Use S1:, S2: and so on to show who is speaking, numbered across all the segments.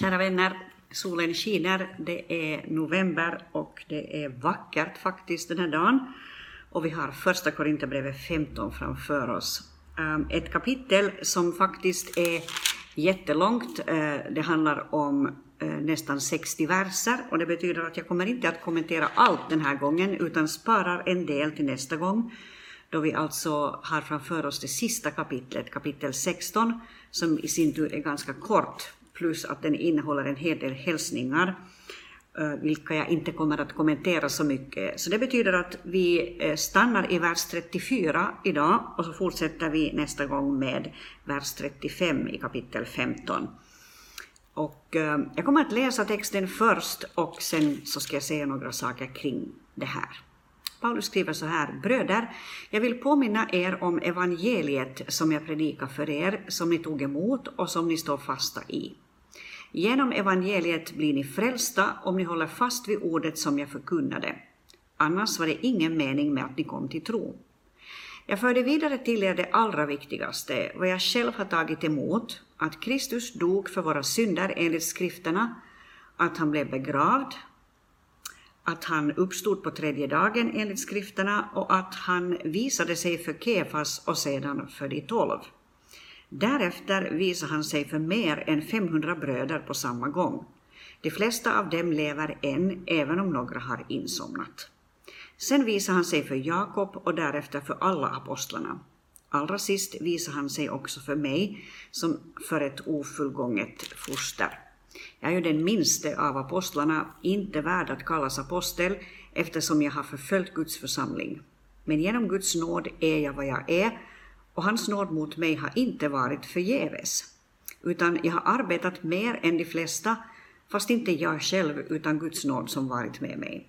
S1: Kära vänner, solen skiner, det är november och det är vackert faktiskt den här dagen. Och vi har första Korinthierbrevet 15 framför oss. Ehm, ett kapitel som faktiskt är jättelångt. Eh, det handlar om eh, nästan 60 verser och det betyder att jag kommer inte att kommentera allt den här gången utan sparar en del till nästa gång då vi alltså har framför oss det sista kapitlet, kapitel 16, som i sin tur är ganska kort plus att den innehåller en hel del hälsningar, eh, vilka jag inte kommer att kommentera så mycket. Så det betyder att vi eh, stannar i vers 34 idag och så fortsätter vi nästa gång med vers 35 i kapitel 15. Och eh, jag kommer att läsa texten först och sen så ska jag säga några saker kring det här. Paulus skriver så här, bröder, jag vill påminna er om evangeliet som jag predikar för er, som ni tog emot och som ni står fasta i. Genom evangeliet blir ni frälsta om ni håller fast vid ordet som jag förkunnade. Annars var det ingen mening med att ni kom till tro. Jag förde vidare till er det allra viktigaste, vad jag själv har tagit emot, att Kristus dog för våra synder enligt skrifterna, att han blev begravd, att han uppstod på tredje dagen enligt skrifterna och att han visade sig för Kefas och sedan för de tolv. Därefter visar han sig för mer än 500 bröder på samma gång. De flesta av dem lever än, även om några har insomnat. Sen visar han sig för Jakob och därefter för alla apostlarna. Allra sist visar han sig också för mig som för ett ofullgånget foster. Jag är ju den minste av apostlarna, inte värd att kallas apostel eftersom jag har förföljt Guds församling. Men genom Guds nåd är jag vad jag är och hans nåd mot mig har inte varit förgäves, utan jag har arbetat mer än de flesta, fast inte jag själv utan Guds nåd som varit med mig.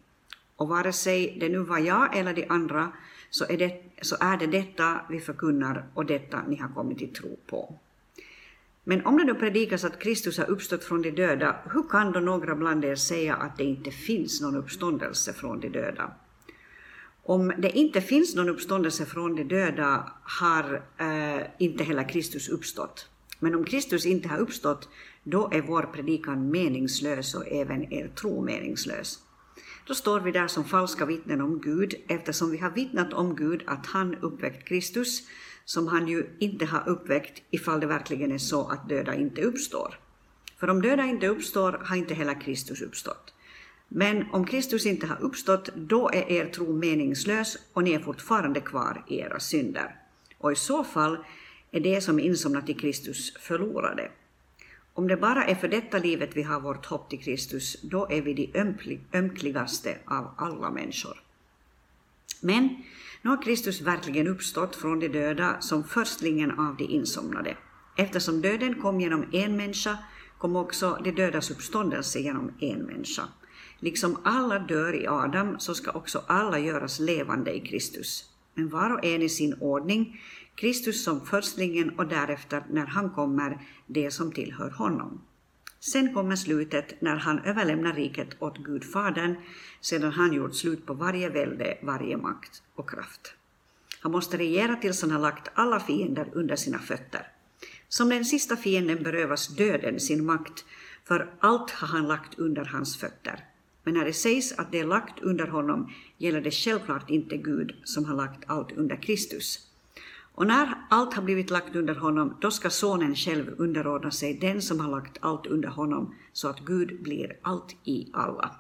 S1: Och vare sig det nu var jag eller de andra, så är det, så är det detta vi förkunnar och detta ni har kommit till tro på. Men om det då predikas att Kristus har uppstått från de döda, hur kan då några bland er säga att det inte finns någon uppståndelse från de döda? Om det inte finns någon uppståndelse från de döda har eh, inte heller Kristus uppstått. Men om Kristus inte har uppstått, då är vår predikan meningslös och även er tro meningslös. Då står vi där som falska vittnen om Gud, eftersom vi har vittnat om Gud att han uppväckt Kristus, som han ju inte har uppväckt ifall det verkligen är så att döda inte uppstår. För om döda inte uppstår har inte heller Kristus uppstått. Men om Kristus inte har uppstått, då är er tro meningslös och ni är fortfarande kvar i era synder. Och i så fall är det som insomnat i Kristus förlorade. Om det bara är för detta livet vi har vårt hopp till Kristus, då är vi de ömkligaste av alla människor. Men nu har Kristus verkligen uppstått från de döda som förstlingen av de insomnade. Eftersom döden kom genom en människa kom också de dödas uppståndelse genom en människa. Liksom alla dör i Adam så ska också alla göras levande i Kristus. Men var och en i sin ordning, Kristus som förstlingen och därefter när han kommer det som tillhör honom. Sen kommer slutet när han överlämnar riket åt Gud Fadern sedan han gjort slut på varje välde, varje makt och kraft. Han måste regera tills han har lagt alla fiender under sina fötter. Som den sista fienden berövas döden sin makt, för allt har han lagt under hans fötter. Men när det sägs att det är lagt under honom gäller det självklart inte Gud som har lagt allt under Kristus. Och när allt har blivit lagt under honom, då ska sonen själv underordna sig den som har lagt allt under honom, så att Gud blir allt i alla.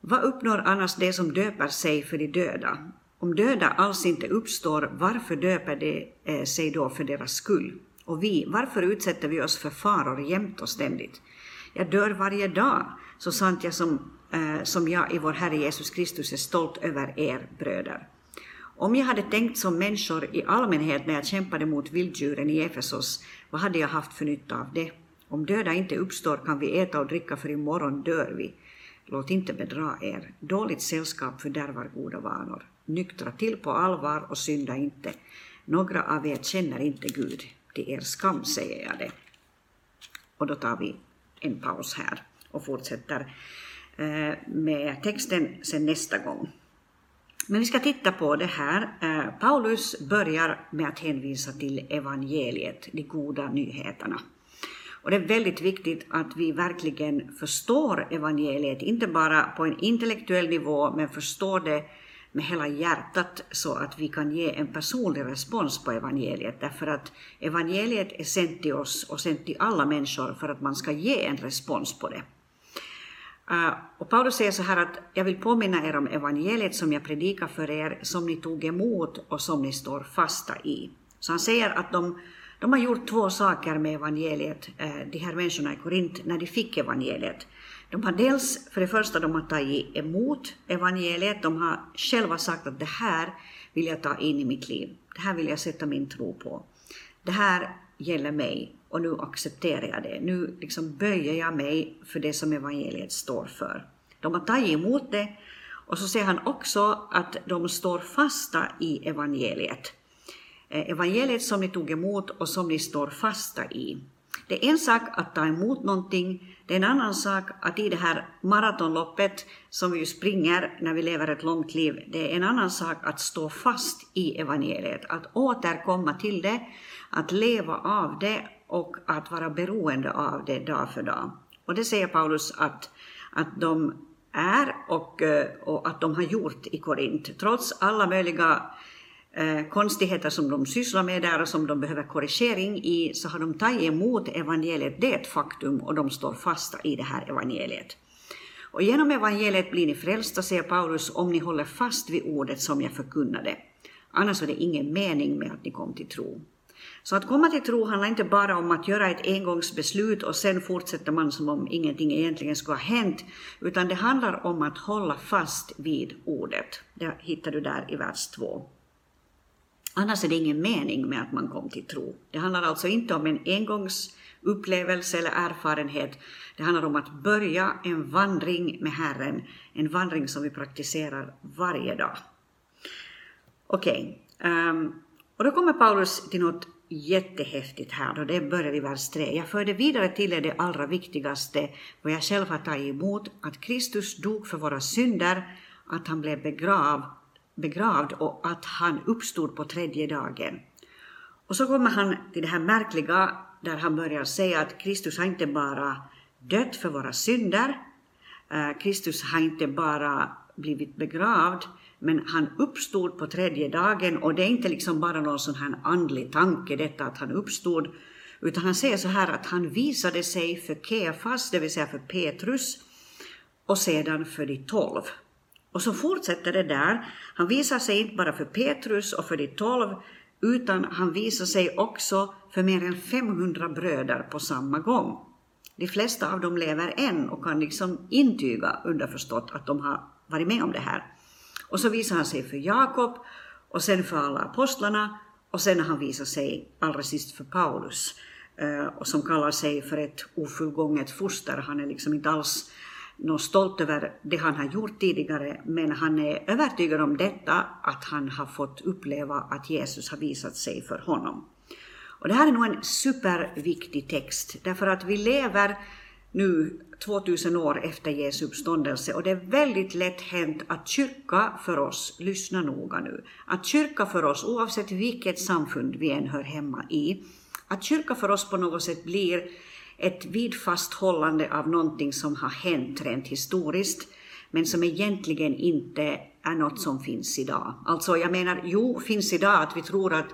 S1: Vad uppnår annars det som döper sig för de döda? Om döda alls inte uppstår, varför döper de eh, sig då för deras skull? Och vi, varför utsätter vi oss för faror jämt och ständigt? Jag dör varje dag, så sant jag som, eh, som jag i vår Herre Jesus Kristus är stolt över er bröder. Om jag hade tänkt som människor i allmänhet när jag kämpade mot vilddjuren i Efesos, vad hade jag haft för nytta av det? Om döda inte uppstår kan vi äta och dricka för imorgon dör vi. Låt inte bedra er. Dåligt sällskap fördärvar goda vanor. Nyktra till på allvar och synda inte. Några av er känner inte Gud. Till er skam säger jag det. Och då tar vi en paus här och fortsätter eh, med texten sen nästa gång. Men vi ska titta på det här. Eh, Paulus börjar med att hänvisa till evangeliet, de goda nyheterna. Och det är väldigt viktigt att vi verkligen förstår evangeliet, inte bara på en intellektuell nivå, men förstår det med hela hjärtat så att vi kan ge en personlig respons på evangeliet. Därför att evangeliet är sänt till oss och sänt till alla människor för att man ska ge en respons på det. Uh, och Paulus säger så här att jag vill påminna er om evangeliet som jag predikar för er, som ni tog emot och som ni står fasta i. Så han säger att de, de har gjort två saker med evangeliet, uh, de här människorna i Korint, när de fick evangeliet. De har dels, för det första, de har tagit emot evangeliet, de har själva sagt att det här vill jag ta in i mitt liv, det här vill jag sätta min tro på. Det här gäller mig och nu accepterar jag det. Nu liksom böjer jag mig för det som evangeliet står för. De har tagit emot det och så säger han också att de står fasta i evangeliet. Eh, evangeliet som ni tog emot och som ni står fasta i. Det är en sak att ta emot någonting, det är en annan sak att i det här maratonloppet som vi ju springer när vi lever ett långt liv, det är en annan sak att stå fast i evangeliet, att återkomma till det, att leva av det och att vara beroende av det dag för dag. Och det säger Paulus att, att de är och, eh, och att de har gjort i Korint. Trots alla möjliga Eh, konstigheter som de sysslar med där och som de behöver korrigering i, så har de tagit emot evangeliet. Det är ett faktum och de står fasta i det här evangeliet. Och genom evangeliet blir ni frälsta, säger Paulus, om ni håller fast vid ordet som jag förkunnade. Annars är det ingen mening med att ni kom till tro. Så att komma till tro handlar inte bara om att göra ett engångsbeslut och sen fortsätter man som om ingenting egentligen skulle ha hänt, utan det handlar om att hålla fast vid ordet. Det hittar du där i vers 2. Annars är det ingen mening med att man kom till tro. Det handlar alltså inte om en engångsupplevelse eller erfarenhet. Det handlar om att börja en vandring med Herren, en vandring som vi praktiserar varje dag. Okej, okay. um, och då kommer Paulus till något jättehäftigt här och det börjar i vers 3. Jag förde vidare till er det allra viktigaste, vad jag själv har tagit emot, att Kristus dog för våra synder, att han blev begravd begravd och att han uppstod på tredje dagen. Och så kommer han till det här märkliga där han börjar säga att Kristus har inte bara dött för våra synder, eh, Kristus har inte bara blivit begravd, men han uppstod på tredje dagen och det är inte liksom bara någon sån här andlig tanke detta att han uppstod, utan han säger så här att han visade sig för Kefas, det vill säga för Petrus, och sedan för de tolv. Och så fortsätter det där. Han visar sig inte bara för Petrus och för de tolv, utan han visar sig också för mer än 500 bröder på samma gång. De flesta av dem lever än och kan liksom intyga underförstått att de har varit med om det här. Och så visar han sig för Jakob och sen för alla apostlarna och sen har han visat sig allra sist för Paulus eh, och som kallar sig för ett ofullgånget foster. Han är liksom inte alls något stolt över det han har gjort tidigare, men han är övertygad om detta, att han har fått uppleva att Jesus har visat sig för honom. Och det här är nog en superviktig text, därför att vi lever nu 2000 år efter Jesu uppståndelse och det är väldigt lätt hänt att kyrka för oss, lyssna noga nu, att kyrka för oss, oavsett vilket samfund vi än hör hemma i, att kyrka för oss på något sätt blir ett vidfasthållande av någonting som har hänt rent historiskt, men som egentligen inte är något som finns idag. Alltså jag menar, jo, finns idag att vi tror att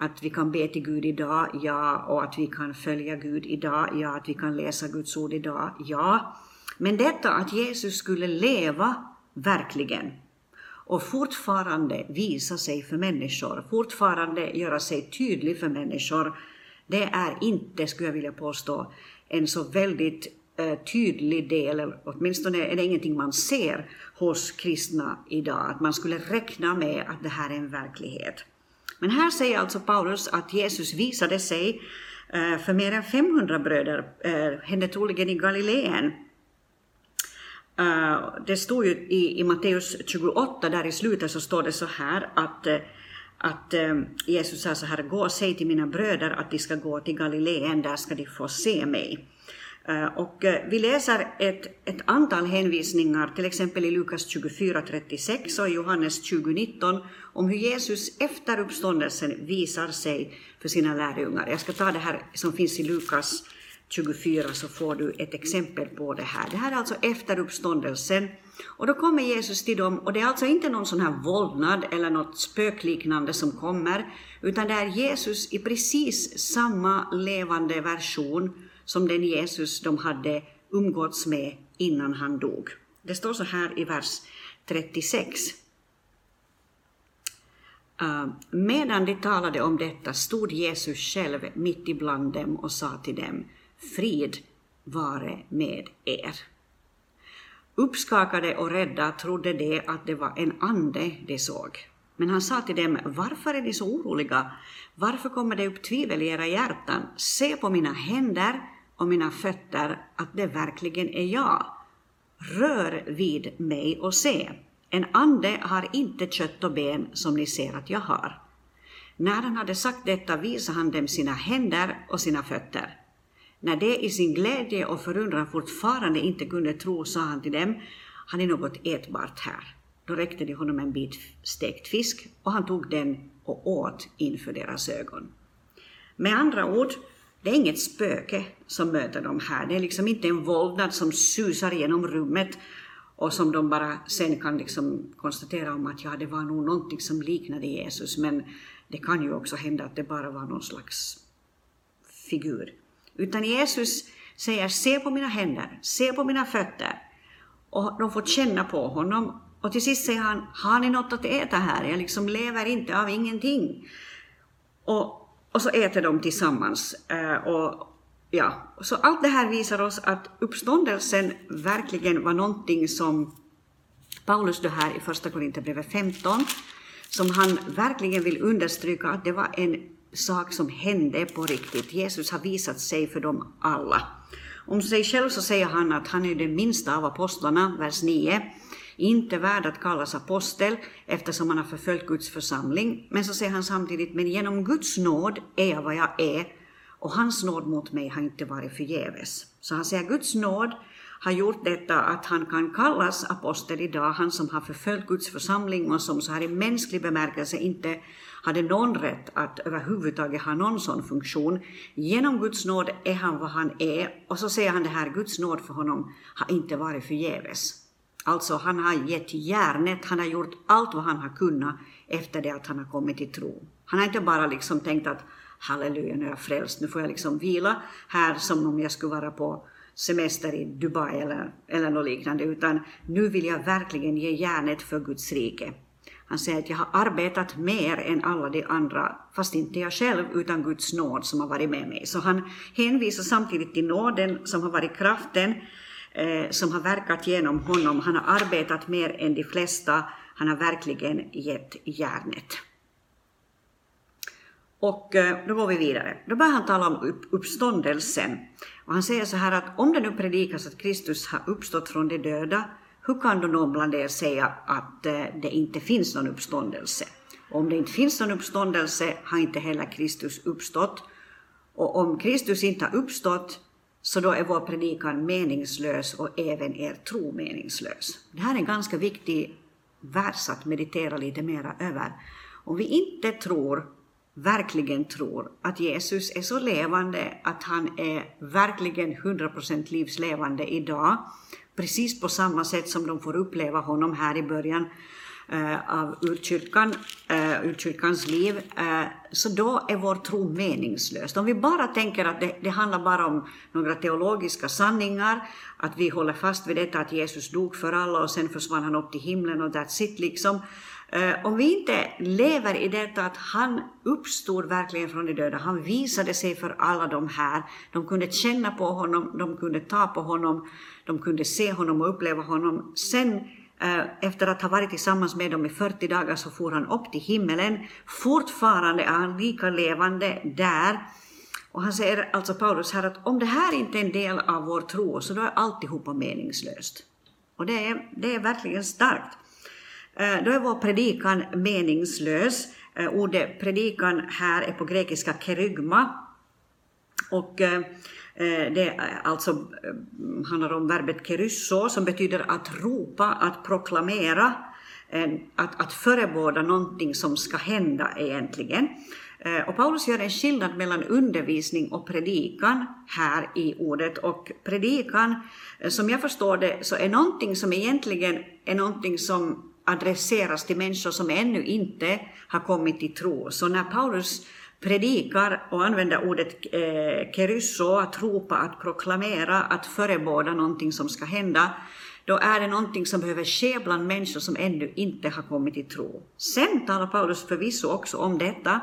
S1: att vi kan be till Gud idag, ja, och att vi kan följa Gud idag, ja, att vi kan läsa Guds ord idag, ja. Men detta att Jesus skulle leva verkligen och fortfarande visa sig för människor, fortfarande göra sig tydlig för människor, det är inte, skulle jag vilja påstå, en så väldigt eh, tydlig del, eller åtminstone är det ingenting man ser hos kristna idag, att man skulle räkna med att det här är en verklighet. Men här säger alltså Paulus att Jesus visade sig eh, för mer än 500 bröder, eh, hände troligen i Galileen. Det står ju i, i Matteus 28, där i slutet så står det så här att, att eh, Jesus sa så här, gå och säg till mina bröder att de ska gå till Galileen, där ska de få se mig. Eh, och eh, vi läser ett, ett antal hänvisningar, till exempel i Lukas 24.36 och i Johannes 20.19, om hur Jesus efter uppståndelsen visar sig för sina lärjungar. Jag ska ta det här som finns i Lukas 24 så får du ett exempel på det här. Det här är alltså efter uppståndelsen. Och då kommer Jesus till dem och det är alltså inte någon sån här våldnad eller något spökliknande som kommer, utan det är Jesus i precis samma levande version som den Jesus de hade umgåtts med innan han dog. Det står så här i vers 36. Uh, ah, medan de talade om detta stod Jesus själv mitt ibland dem och sa till dem, frid vare med er. Uppskakade och rädda trodde de att det var en ande de såg. Men han sa till dem, varför är ni så oroliga? Varför kommer det upp tvivel i era hjärtan? Se på mina händer och mina fötter att det verkligen är jag. Rör vid mig och se. En ande har inte kött och ben som ni ser att jag har. När han hade sagt detta visade han dem sina händer och sina fötter. När de i sin glädje och förundran fortfarande inte kunde tro sa han till dem, har ni något ätbart här? Då räckte de honom en bit stekt fisk och han tog den och åt inför deras ögon. Med andra ord, det är inget spöke som möter dem här. Det är liksom inte en våldnad som susar genom rummet och som de bara sen kan liksom konstatera om att ja, det var nog någonting som liknade Jesus, men det kan ju också hända att det bara var någon slags figur. Utan Jesus säger se på mina händer, se på mina fötter. Och de får känna på honom. Och till sist säger han, har ni något att äta här? Jag liksom lever inte av ingenting. Och, och så äter de tillsammans. Eh, och, ja, så allt det här visar oss att uppståndelsen verkligen var någonting som Paulus då här i första Korinthierbrevet 15, som han verkligen vill understryka att det var en sak som hände på riktigt. Jesus har visat sig för dem alla. Om sig själv så säger han att han är den minsta av apostlarna, vers 9, inte värd att kallas apostel eftersom han har förföljt Guds församling. Men så säger han samtidigt, men genom Guds nåd är jag vad jag är och hans nåd mot mig har inte varit förgäves. Så han säger Guds nåd har gjort detta att han kan kallas apostel idag, han som har förföljt Guds församling och som så här i mänsklig bemärkelse inte hade någon rätt att överhuvudtaget ha någon sån funktion. Genom Guds nåd är han vad han är och så säger han det här, Guds nåd för honom har inte varit förgäves. Alltså han har gett järnet, han har gjort allt vad han har kunnat efter det att han har kommit till tro. Han har inte bara liksom tänkt att halleluja, nu är jag frälst, nu får jag liksom vila här som om jag skulle vara på semester i Dubai eller, eller något liknande, utan nu vill jag verkligen ge järnet för Guds rike. Han säger att jag har arbetat mer än alla de andra, fast inte jag själv, utan Guds nåd som har varit med mig. Så han hänvisar samtidigt till nåden som har varit kraften, eh, som har verkat genom honom. Han har arbetat mer än de flesta, han har verkligen gett järnet. Och eh, då går vi vidare. Då börjar han tala om uppståndelsen. Och han säger så här att om det nu predikas att Kristus har uppstått från de döda, hur kan då någon bland er säga att eh, det inte finns någon uppståndelse? Och om det inte finns någon uppståndelse har inte heller Kristus uppstått. Och om Kristus inte har uppstått, så då är vår predikan meningslös och även er tro meningslös. Det här är en ganska viktig vers att meditera lite mera över. Om vi inte tror verkligen tror att Jesus är så levande att han är verkligen 100% livslevande idag, precis på samma sätt som de får uppleva honom här i början eh, av urkyrkan, eh, urkyrkans liv, eh, så då är vår tro meningslös. Om vi bara tänker att det, det handlar bara om några teologiska sanningar, att vi håller fast vid detta att Jesus dog för alla och sen försvann han upp till himlen och that's it liksom, Eh, om vi inte lever i detta att han uppstod verkligen från de döda, han visade sig för alla de här, de kunde känna på honom, de kunde ta på honom, de kunde se honom och uppleva honom. Sen eh, efter att ha varit tillsammans med dem i 40 dagar så for han upp till himmelen. Fortfarande är han lika levande där. Och han säger, alltså Paulus här, att om det här inte är en del av vår tro, så då är alltihopa meningslöst. Och det är, det är verkligen starkt. Eh, då är vår predikan meningslös. Eh, ordet predikan här är på grekiska kerygma. Och eh, det alltså handlar om verbet kerysso som betyder att ropa, att proklamera, att, att förebåda någonting som ska hända egentligen. Och Paulus gör en skillnad mellan undervisning och predikan här i ordet. Och predikan, som jag förstår det, så är någonting som egentligen är någonting som adresseras till människor som ännu inte har kommit till tro. Så när Paulus predikar och använder ordet eh, kerysso, att ropa, att proklamera, att förebåda någonting som ska hända, då är det någonting som behöver ske bland människor som ännu inte har kommit till tro. Sen talar Paulus förvisso också om detta,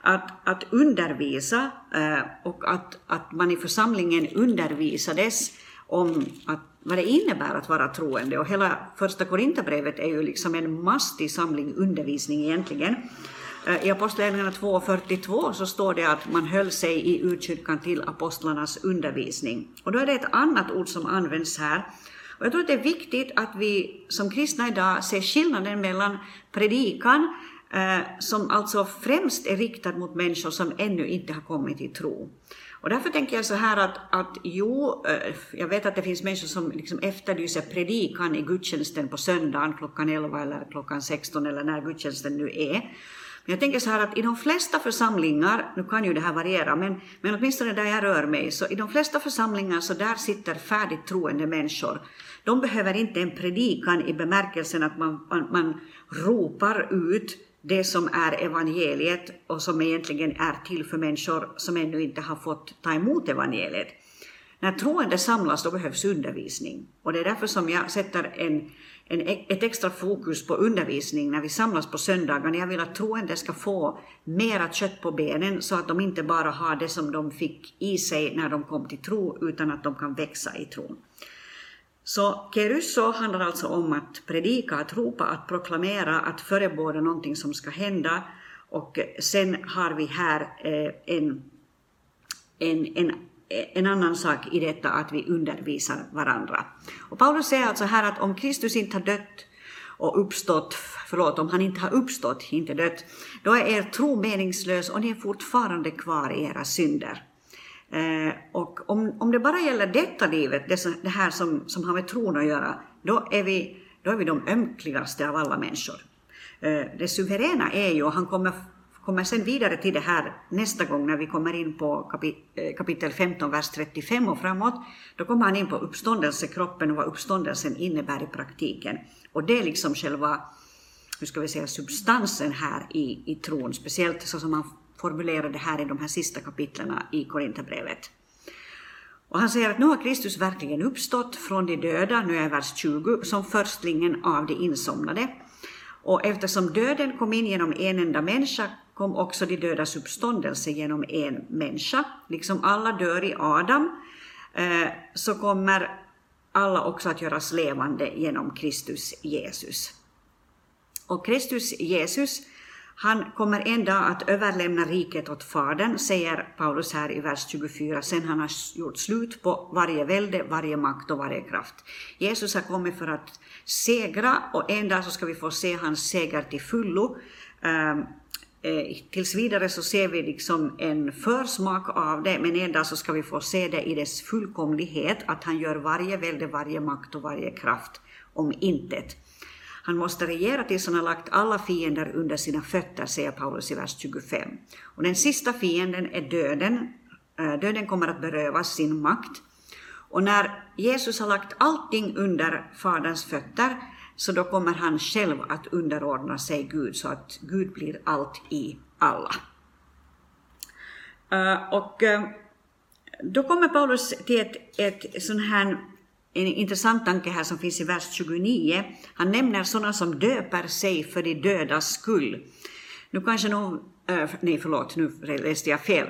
S1: att, att undervisa eh, och att, att man i församlingen undervisades om att, vad det innebär att vara troende. Och hela första Korinthierbrevet är ju liksom en mastig samling undervisning egentligen. Eh, I Apostlagärningarna 2.42 så står det att man höll sig i utkyrkan till apostlarnas undervisning. Och då är det ett annat ord som används här. Och jag tror att det är viktigt att vi som kristna idag ser skillnaden mellan predikan, eh, som alltså främst är riktad mot människor som ännu inte har kommit till tro. Och därför tänker jag så här att, att jo, eh, jag vet att det finns människor som liksom efterlyser predikan i gudstjänsten på söndagen klockan 11 eller klockan 16 eller när gudstjänsten nu är. Men jag tänker så här att i de flesta församlingar, nu kan ju det här variera, men, men åtminstone där jag rör mig, så i de flesta församlingar så där sitter färdigt troende människor. De behöver inte en predikan i bemärkelsen att man, man, man ropar ut det som är evangeliet och som egentligen är till för människor som ännu inte har fått ta emot evangeliet. När troende samlas då behövs undervisning och det är därför som jag sätter en en, ett extra fokus på undervisning när vi samlas på söndagarna. Jag vill att troende ska få mera kött på benen så att de inte bara har det som de fick i sig när de kom till tro utan att de kan växa i tron. Så kerusso handlar alltså om att predika, att ropa, att proklamera, att förebåda någonting som ska hända. Och sen har vi här eh, en, en, en en annan sak i detta att vi undervisar varandra. Och Paulus säger alltså här att om Kristus inte har dött och uppstått, förlåt, om han inte har uppstått, inte dött, då är er tro meningslös och ni är fortfarande kvar i era synder. Eh, och om, om det bara gäller detta livet, det, det här som, som har med tron att göra, då är vi, då är vi de ömkligaste av alla människor. Eh, det suveräna är ju, och han kommer kommer sen vidare till det här nästa gång när vi kommer in på eh, kapitel 15, vers 35 och framåt. Då kommer han in på uppståndelsekroppen och vad uppståndelsen innebär i praktiken. Och det är liksom själva, hur ska vi säga, substansen här i, i tron, speciellt så som han formulerar det här i de här sista kapitlen i Korinthierbrevet. Och han säger att nu har Kristus verkligen uppstått från de döda, nu är vers 20, som förstlingen av de insomnade. Och eftersom döden kom in genom en enda människa kom också de dödas uppståndelse genom en människa. Liksom alla dör i Adam, eh, så kommer alla också att göras levande genom Kristus Jesus. Och Kristus Jesus, han kommer en dag att överlämna riket åt Fadern, säger Paulus här i vers 24, sen han har gjort slut på varje välde, varje makt och varje kraft. Jesus har kommit för att segra och en dag så ska vi få se hans seger till fullo. Ehm, eh, tills vidare så ser vi liksom en försmak av det, men en dag så ska vi få se det i dess fullkomlighet, att han gör varje välde, varje makt och varje kraft om intet. Han måste regera tills han har lagt alla fiender under sina fötter, säger Paulus i vers 25. Och den sista fienden är döden. Eh, döden kommer att berövas sin makt. Och när Jesus har lagt allting under Faderns fötter, så då kommer han själv att underordna sig Gud, så att Gud blir allt i alla. Eh, och eh, då kommer Paulus till ett, ett sån här, en intressant tanke här som finns i vers 29. Han nämner sådana som döper sig för de dödas skull. Nu kanske någon eh, nej, förlåt, nu läste jag fel.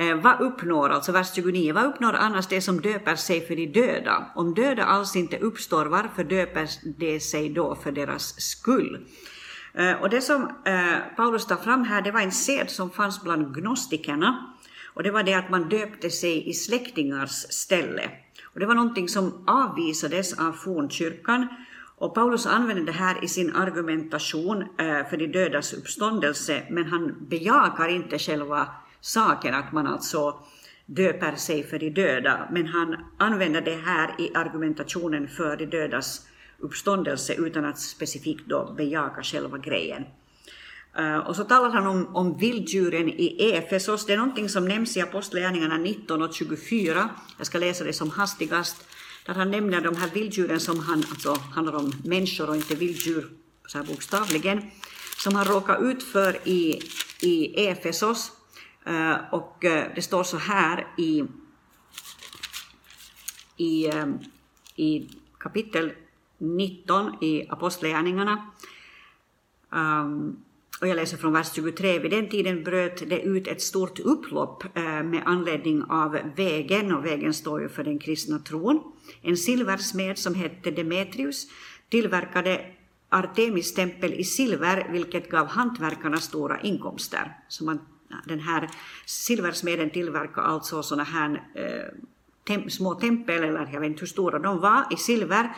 S1: Uh, vad uppnår, alltså vers 29, vad uppnår annars det som döper sig för de döda? Om döda alls inte uppstår, varför döper de sig då för deras skull? Uh, och det som Paulus tar fram här, det var en sed som fanns bland gnostikerna. Och det var det att man döpte sig i släktingars ställe. Och det var någonting som avvisades av fornkyrkan och Paulus använder det här i sin argumentation eh, för de dödas uppståndelse, men han bejakar inte själva saken, att man alltså döper sig för de döda, men han använder det här i argumentationen för de dödas uppståndelse utan att specifikt då bejaka själva grejen. Eh, och så talar han om, om vilddjuren i Efesos. Det är någonting som nämns i Apostlagärningarna 19 och 24. Jag ska läsa det som hastigast. Där han nämner de här vilddjuren som han, alltså handlar om människor och inte vilddjur så här bokstavligen, som han råkar ut för i, i Efesos. Eh, och eh, det står så här i, i, i kapitel 19 i Apostlagärningarna. Um, och jag läser från vers 23. Vid den tiden bröt det ut ett stort upplopp eh, med anledning av vägen, och vägen står ju för den kristna tron. En silversmed som hette Demetrius tillverkade Artemis tempel i silver, vilket gav hantverkarna stora inkomster. Så man, den här silversmeden tillverkade alltså sådana här eh, tem, små tempel, eller jag vet inte hur stora de var, i silver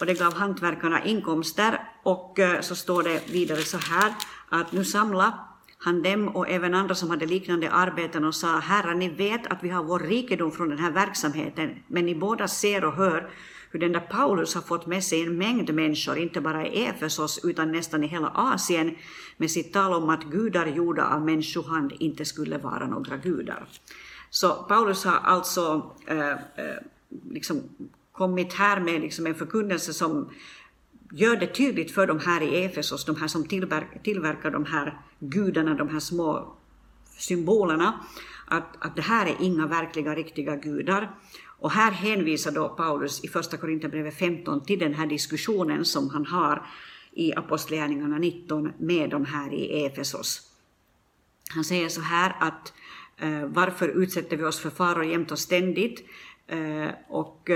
S1: och det gav hantverkarna inkomster och eh, så står det vidare så här att nu samla han dem och även andra som hade liknande arbeten och sa Herre, ni vet att vi har vår rikedom från den här verksamheten, men ni båda ser och hör hur den där Paulus har fått med sig en mängd människor, inte bara i Efesos utan nästan i hela Asien, med sitt tal om att gudar gjorda av människohand inte skulle vara några gudar. Så Paulus har alltså eh, eh, liksom kommit här med liksom en förkunnelse som gör det tydligt för de här i Efesos, de här som tillverkar de här gudarna, de här små symbolerna, att, att det här är inga verkliga, riktiga gudar. Och här hänvisar då Paulus i Första Korinthierbrevet 15 till den här diskussionen som han har i Apostlagärningarna 19 med de här i Efesos. Han säger så här att eh, varför utsätter vi oss för faror jämt eh, och ständigt? Och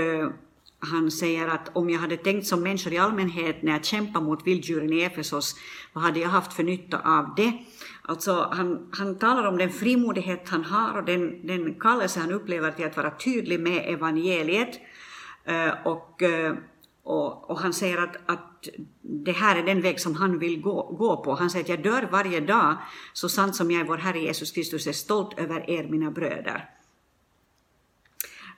S1: han säger att om jag hade tänkt som människor i allmänhet när jag kämpar mot vilddjuren i Efesos, vad hade jag haft för nytta av det? Alltså, han, han talar om den frimodighet han har och den, den kallelse han upplever till att vara tydlig med evangeliet. Eh, och, eh, och, och, han säger att, att det här är den väg som han vill gå, gå på. Han säger att jag dör varje dag, så sant som jag är vår Herre Jesus Kristus är stolt över er, mina bröder.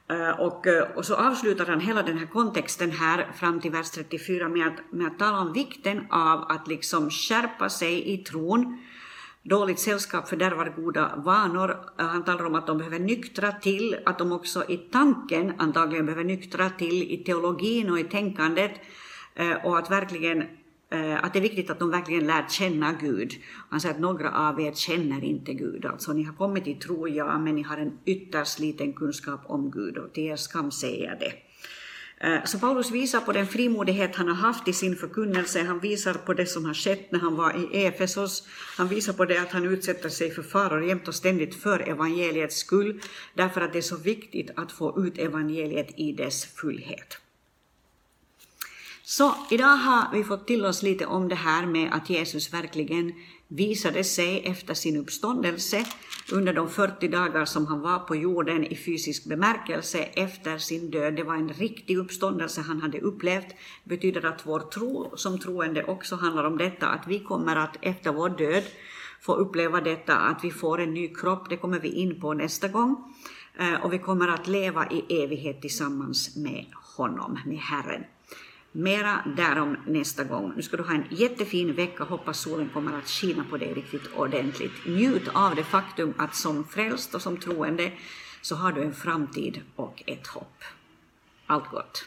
S1: Eh, och, eh, och så avslutar han hela den här kontexten här fram till vers 34 med att, med att tala om vikten av att liksom skärpa sig i tron. Dåligt sällskap fördärvar goda vanor. Eh, han talar om att de behöver nyktra till, att de också i tanken antagligen behöver nyktra till i teologin och i tänkandet och att verkligen Eh, att det är viktigt att de verkligen lär känna Gud. Han säger att några av er känner inte Gud. Alltså ni har kommit till tro, ja, men ni har en ytterst liten kunskap om Gud och till er skam säger jag det. Eh, så Paulus visar på den frimodighet han har haft i sin förkunnelse, han visar på det som har skett när han var i Efesos, han visar på det att han utsätter sig för faror jämt och ständigt för evangeliets skull, därför att det är så viktigt att få ut evangeliet i dess fullhet. Så idag har vi fått till oss lite om det här med att Jesus verkligen visade sig efter sin uppståndelse under de 40 dagar som han var på jorden i fysisk bemärkelse efter sin död. Det var en riktig uppståndelse han hade upplevt. Det betyder att vår tro som troende också handlar om detta, att vi kommer att efter vår död få uppleva detta, att vi får en ny kropp, det kommer vi in på nästa gång. Eh, och vi kommer att leva i evighet tillsammans med honom, med Herren. Mera därom nästa gång. Nu ska du ha en jättefin vecka, hoppas solen kommer att skina på dig riktigt ordentligt. Njut av det faktum att som frälst och som troende så har du en framtid och ett hopp. Allt gott!